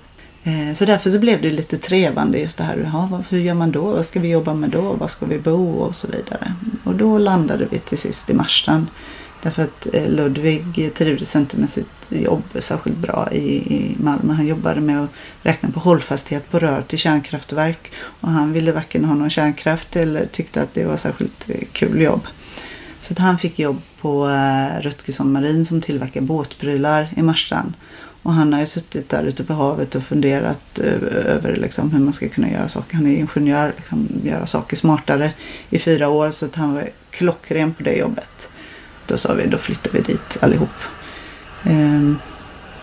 Eh, så därför så blev det lite trevande just det här, ja, hur gör man då? Vad ska vi jobba med då? Var ska vi bo? Och så vidare. Och då landade vi till sist i Marstrand. Därför att eh, Ludvig trivdes inte med sitt jobb särskilt bra i, i Malmö. Han jobbade med att räkna på hållfasthet på rör till kärnkraftverk. Och han ville varken ha någon kärnkraft eller tyckte att det var särskilt eh, kul jobb. Så att han fick jobb på eh, Rutgersson Marin som tillverkar båtprylar i Marstrand. Och han har ju suttit där ute på havet och funderat över liksom, hur man ska kunna göra saker. Han är ingenjör, liksom, göra saker smartare i fyra år. Så att han var klockren på det jobbet. Då sa vi, då flyttar vi dit allihop. Ehm,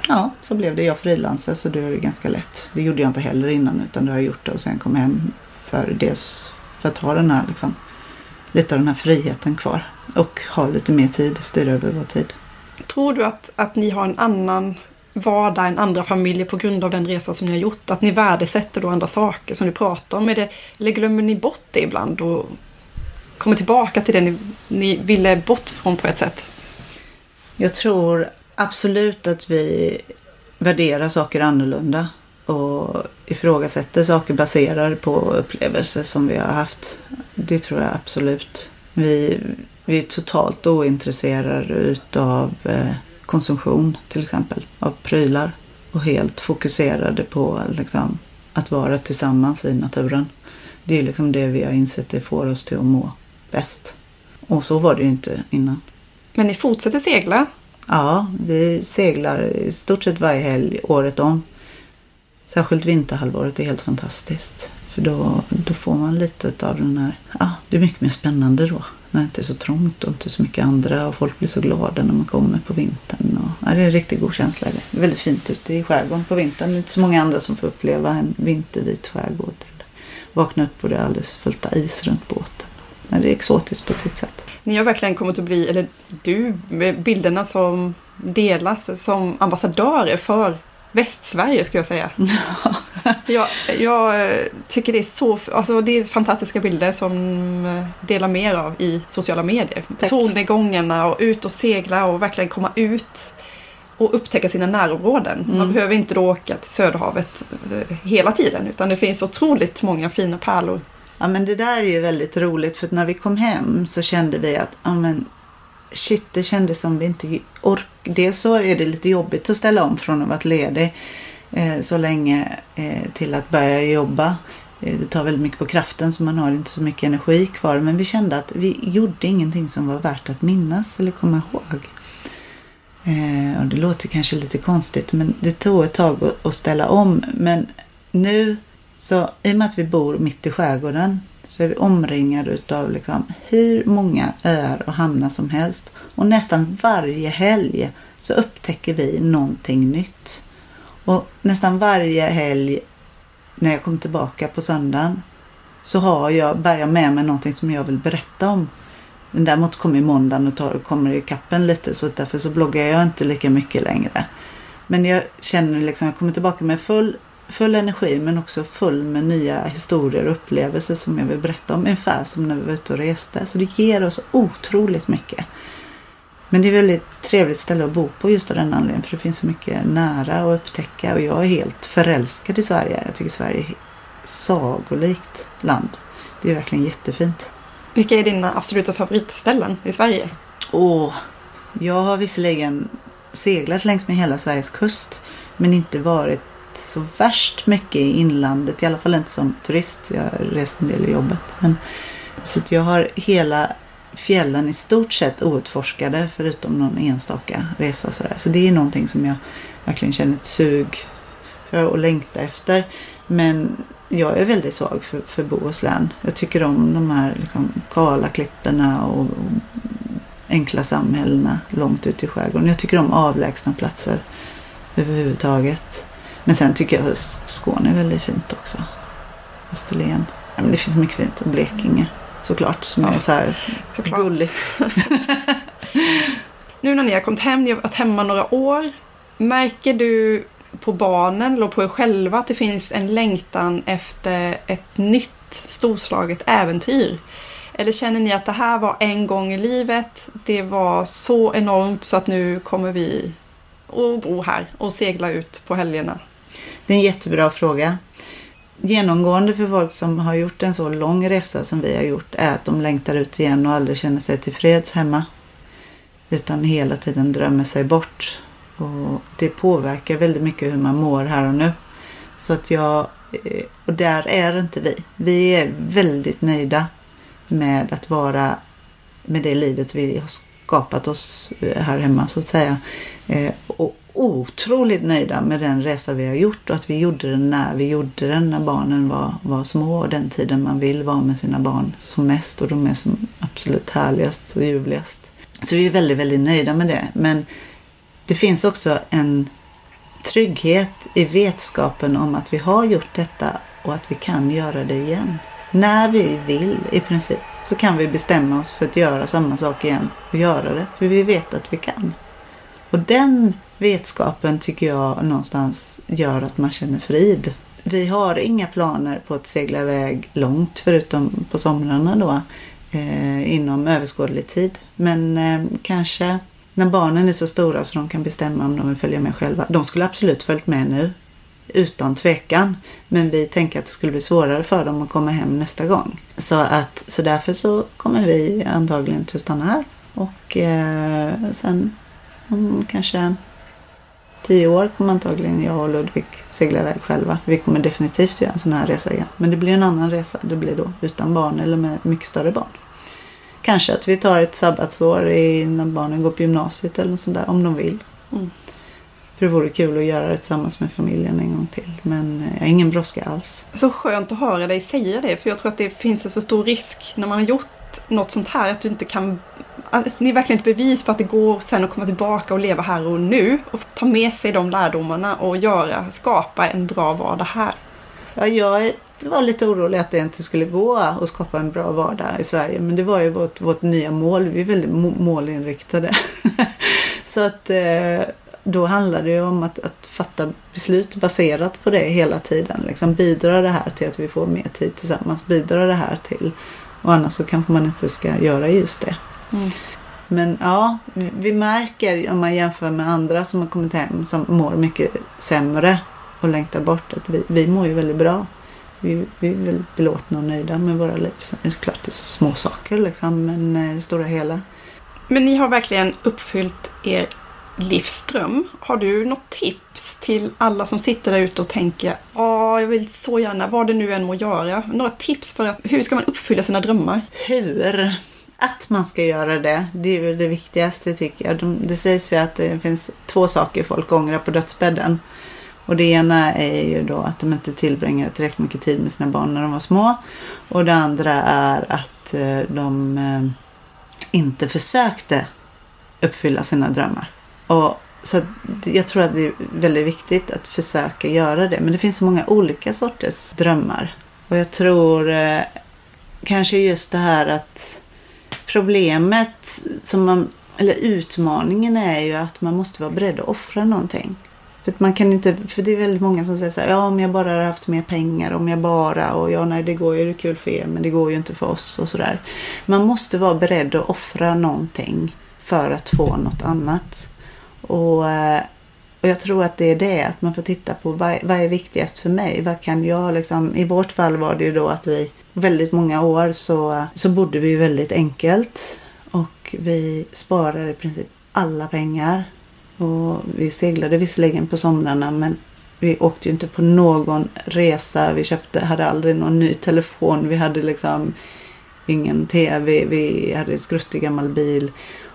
ja, så blev det. Jag frilansade så det är ganska lätt. Det gjorde jag inte heller innan utan det har jag gjort det och sen kom hem för dels för att ha den här liksom, lite av den här friheten kvar. Och ha lite mer tid, styra över vår tid. Tror du att, att ni har en annan vardag än andra familjer på grund av den resa som ni har gjort? Att ni värdesätter då andra saker som ni pratar om? Är det, eller glömmer ni bort det ibland och kommer tillbaka till det ni, ni ville bort från på ett sätt? Jag tror absolut att vi värderar saker annorlunda och ifrågasätter saker baserade på upplevelser som vi har haft. Det tror jag absolut. Vi, vi är totalt ointresserade utav eh, konsumtion till exempel av prylar och helt fokuserade på liksom, att vara tillsammans i naturen. Det är liksom det vi har insett det får oss till att må bäst. Och så var det ju inte innan. Men ni fortsätter segla? Ja, vi seglar i stort sett varje helg året om. Särskilt vinterhalvåret är helt fantastiskt. För då, då får man lite av den här, ja, det är mycket mer spännande då. När det inte är så trångt och inte så mycket andra och folk blir så glada när man kommer på vintern. Och, ja, det är en riktigt god känsla. Det är väldigt fint ute i skärgården på vintern. Det är inte så många andra som får uppleva en vintervit skärgård. Vakna upp och det är alldeles fullt av is runt båten. Men det är exotiskt på sitt sätt. Ni har verkligen kommit att bli, eller du, med bilderna som delas som ambassadörer för Västsverige skulle jag säga. jag, jag tycker det är så, alltså det är fantastiska bilder som delar mer av i sociala medier. Tack. Solnedgångarna och ut och segla och verkligen komma ut och upptäcka sina närområden. Mm. Man behöver inte då åka till Söderhavet eh, hela tiden utan det finns otroligt många fina pärlor. Ja men det där är ju väldigt roligt för när vi kom hem så kände vi att ja, men, shit det kändes som vi inte orkade. Dels så är det lite jobbigt att ställa om från att ha varit ledig eh, så länge eh, till att börja jobba. Eh, det tar väldigt mycket på kraften så man har inte så mycket energi kvar. Men vi kände att vi gjorde ingenting som var värt att minnas eller komma ihåg. Eh, och det låter kanske lite konstigt men det tog ett tag att ställa om. Men nu så i och med att vi bor mitt i skärgården så är vi omringade utav liksom hur många öar och hamnar som helst. Och nästan varje helg så upptäcker vi någonting nytt. Och nästan varje helg när jag kommer tillbaka på söndagen så har jag, bär jag med mig någonting som jag vill berätta om. Men däremot kommer måndagen och tar, kommer i kappen lite så därför så bloggar jag inte lika mycket längre. Men jag känner liksom, jag kommer tillbaka med full full energi men också full med nya historier och upplevelser som jag vill berätta om. Ungefär som när vi var ute och reste. Så det ger oss otroligt mycket. Men det är ett väldigt trevligt ställe att bo på just av den anledningen. För det finns så mycket nära att upptäcka. Och jag är helt förälskad i Sverige. Jag tycker Sverige är sagolikt land. Det är verkligen jättefint. Vilka är dina absoluta favoritställen i Sverige? Åh, jag har visserligen seglat längs med hela Sveriges kust. Men inte varit så värst mycket i inlandet. I alla fall inte som turist. Jag har rest en del i jobbet. Men, så jag har hela fjällen i stort sett outforskade förutom någon enstaka resa. Sådär. Så det är någonting som jag verkligen känner ett sug för och längta efter. Men jag är väldigt svag för, för Bohuslän. Jag tycker om de här liksom, kala klipporna och, och enkla samhällena långt ute i skärgården. Jag tycker om avlägsna platser överhuvudtaget. Men sen tycker jag Skåne är väldigt fint också. Österlen. Ja, men det finns mycket fint. Och Blekinge såklart. Som ja, är så här såklart. gulligt. nu när ni har kommit hem, ni har varit hemma några år. Märker du på barnen eller på er själva att det finns en längtan efter ett nytt storslaget äventyr? Eller känner ni att det här var en gång i livet, det var så enormt så att nu kommer vi att bo här och segla ut på helgerna? Det är en jättebra fråga. Genomgående för folk som har gjort en så lång resa som vi har gjort är att de längtar ut igen och aldrig känner sig tillfreds hemma. Utan hela tiden drömmer sig bort. Och det påverkar väldigt mycket hur man mår här och nu. Så att jag, eh, och där är inte vi. Vi är väldigt nöjda med att vara med det livet vi har skapat oss här hemma så att säga. Eh, och otroligt nöjda med den resa vi har gjort och att vi gjorde den när vi gjorde den när barnen var, var små och den tiden man vill vara med sina barn som mest och de är som absolut härligast och ljuvligast. Så vi är väldigt, väldigt nöjda med det. Men det finns också en trygghet i vetskapen om att vi har gjort detta och att vi kan göra det igen. När vi vill i princip så kan vi bestämma oss för att göra samma sak igen och göra det. För vi vet att vi kan. Och den vetskapen tycker jag någonstans gör att man känner frid. Vi har inga planer på att segla iväg långt förutom på somrarna då eh, inom överskådlig tid. Men eh, kanske när barnen är så stora så de kan bestämma om de vill följa med själva. De skulle absolut följt med nu utan tvekan. Men vi tänker att det skulle bli svårare för dem att komma hem nästa gång. Så, att, så därför så kommer vi antagligen att stanna här. Och eh, sen om kanske tio år kommer antagligen jag och Ludvig segla iväg själva. Vi kommer definitivt göra en sån här resa igen. Men det blir en annan resa. Det blir då utan barn eller med mycket större barn. Kanske att vi tar ett sabbatsår när barnen går på gymnasiet eller något sånt där om de vill. Mm. För det vore kul att göra det tillsammans med familjen en gång till. Men jag har ingen brådska alls. Så skönt att höra dig säga det. För jag tror att det finns en så stor risk när man har gjort något sånt här att du inte kan att ni är verkligen ett bevis på att det går sen att komma tillbaka och leva här och nu och ta med sig de lärdomarna och göra, skapa en bra vardag här. Ja, jag var lite orolig att det inte skulle gå att skapa en bra vardag i Sverige men det var ju vårt, vårt nya mål. Vi är väldigt målinriktade. Så att eh, då handlar det ju om att, att fatta beslut baserat på det hela tiden. Liksom bidrar det här till att vi får mer tid tillsammans? Bidrar det här till? Och annars så kanske man inte ska göra just det. Mm. Men ja, vi märker om man jämför med andra som har kommit hem som mår mycket sämre och längtar bort att vi, vi mår ju väldigt bra. Vi, vi är väldigt belåtna och nöjda med våra liv. Sen är det klart det är så små saker liksom, men eh, stora hela. Men ni har verkligen uppfyllt er livsdröm. Har du något tips till alla som sitter där ute och tänker Ja, jag vill så gärna, vad det nu än må göra. Några tips för att, hur ska man uppfylla sina drömmar? Hur? Att man ska göra det, det är ju det viktigaste tycker jag. De, det sägs ju att det finns två saker folk ångrar på dödsbädden. Och det ena är ju då att de inte tillbringade tillräckligt mycket tid med sina barn när de var små. Och det andra är att eh, de eh, inte försökte uppfylla sina drömmar. Och så jag tror att det är väldigt viktigt att försöka göra det. Men det finns så många olika sorters drömmar. Och jag tror eh, kanske just det här att problemet som man, eller utmaningen är ju att man måste vara beredd att offra någonting. För man kan inte, för det är väldigt många som säger så här, ja om jag bara hade haft mer pengar, om jag bara, och ja nej det går ju, det är kul för er men det går ju inte för oss och sådär. Man måste vara beredd att offra någonting för att få något annat. Och, eh, och jag tror att det är det, att man får titta på vad, vad är viktigast för mig? Vad kan jag liksom, i vårt fall var det ju då att vi väldigt många år så, så bodde vi väldigt enkelt. Och vi sparade i princip alla pengar. Och vi seglade visserligen på somrarna men vi åkte ju inte på någon resa. Vi köpte, hade aldrig någon ny telefon. Vi hade liksom ingen tv. Vi hade en skruttig gammal bil.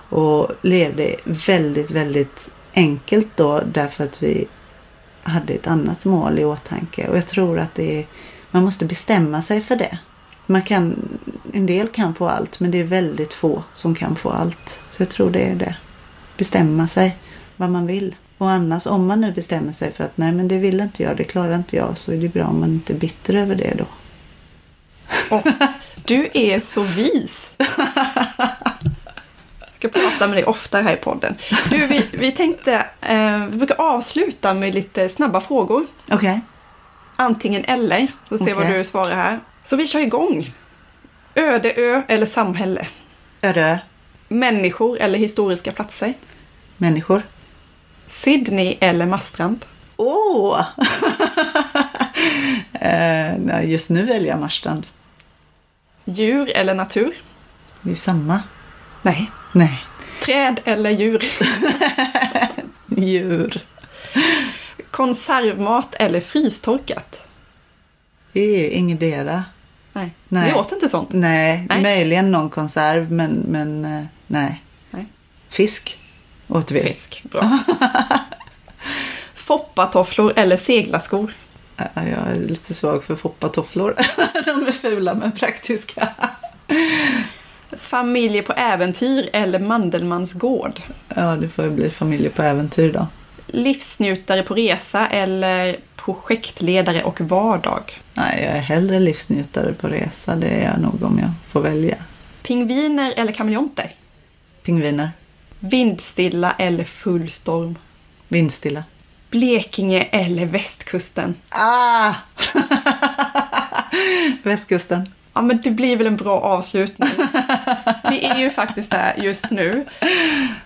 Och levde väldigt, väldigt enkelt då därför att vi hade ett annat mål i åtanke. Och jag tror att det är, man måste bestämma sig för det. Man kan, en del kan få allt men det är väldigt få som kan få allt. Så jag tror det är det. Bestämma sig vad man vill. Och annars om man nu bestämmer sig för att nej men det vill inte jag, det klarar inte jag så är det bra om man inte är bitter över det då. Oh, du är så vis! Ska prata med dig ofta här i podden. Du, vi, vi tänkte, eh, vi brukar avsluta med lite snabba frågor. Okej. Okay. Antingen eller, så se okay. vad du svarar här. Så vi kör igång. Öde ö eller samhälle? Öde ö. Människor eller historiska platser? Människor. Sydney eller Marstrand? Åh! Oh. eh, just nu väljer jag Marstrand. Djur eller natur? Det är samma. Nej. Nej. Träd eller djur? djur. Konservmat eller frystorkat? Ingetdera. Nej. Nej. Vi åt inte sånt. Nej, Nej. möjligen någon konserv, men, men eh, nej. Nej. Fisk åt vi. Fisk. Bra. Foppatofflor eller seglarskor? Ja, Jag är lite svag för foppatofflor. De är fula men praktiska. Familjer på äventyr eller Mandelmans gård? Ja, det får ju bli familjer på äventyr då. Livsnjutare på resa eller projektledare och vardag? Nej, jag är hellre livsnjutare på resa. Det är jag nog om jag får välja. Pingviner eller kameleonter? Pingviner. Vindstilla eller full storm? Vindstilla. Blekinge eller västkusten? Ah! Västkusten. Ja, men det blir väl en bra avslutning. Vi är ju faktiskt där just nu.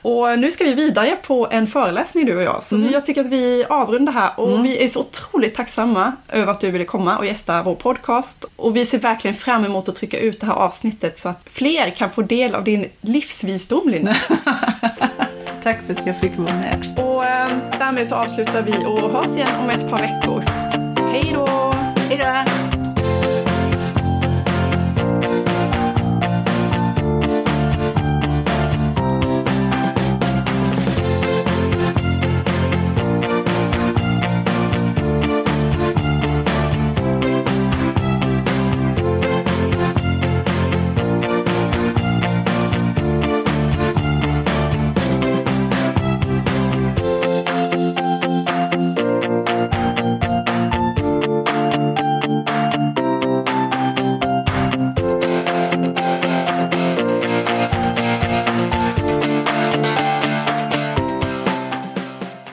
Och nu ska vi vidare på en föreläsning du och jag. Så vi- jag tycker att vi avrundar här och vi är så otroligt tacksamma över att du ville komma och gästa vår podcast. Och vi ser verkligen fram emot att trycka ut det här avsnittet så att fler kan få del av din livsvisdom, Linda. Tack för att jag fick vara med. Och eh, därmed så avslutar vi och hörs igen om ett par veckor. Hej då! Hej då!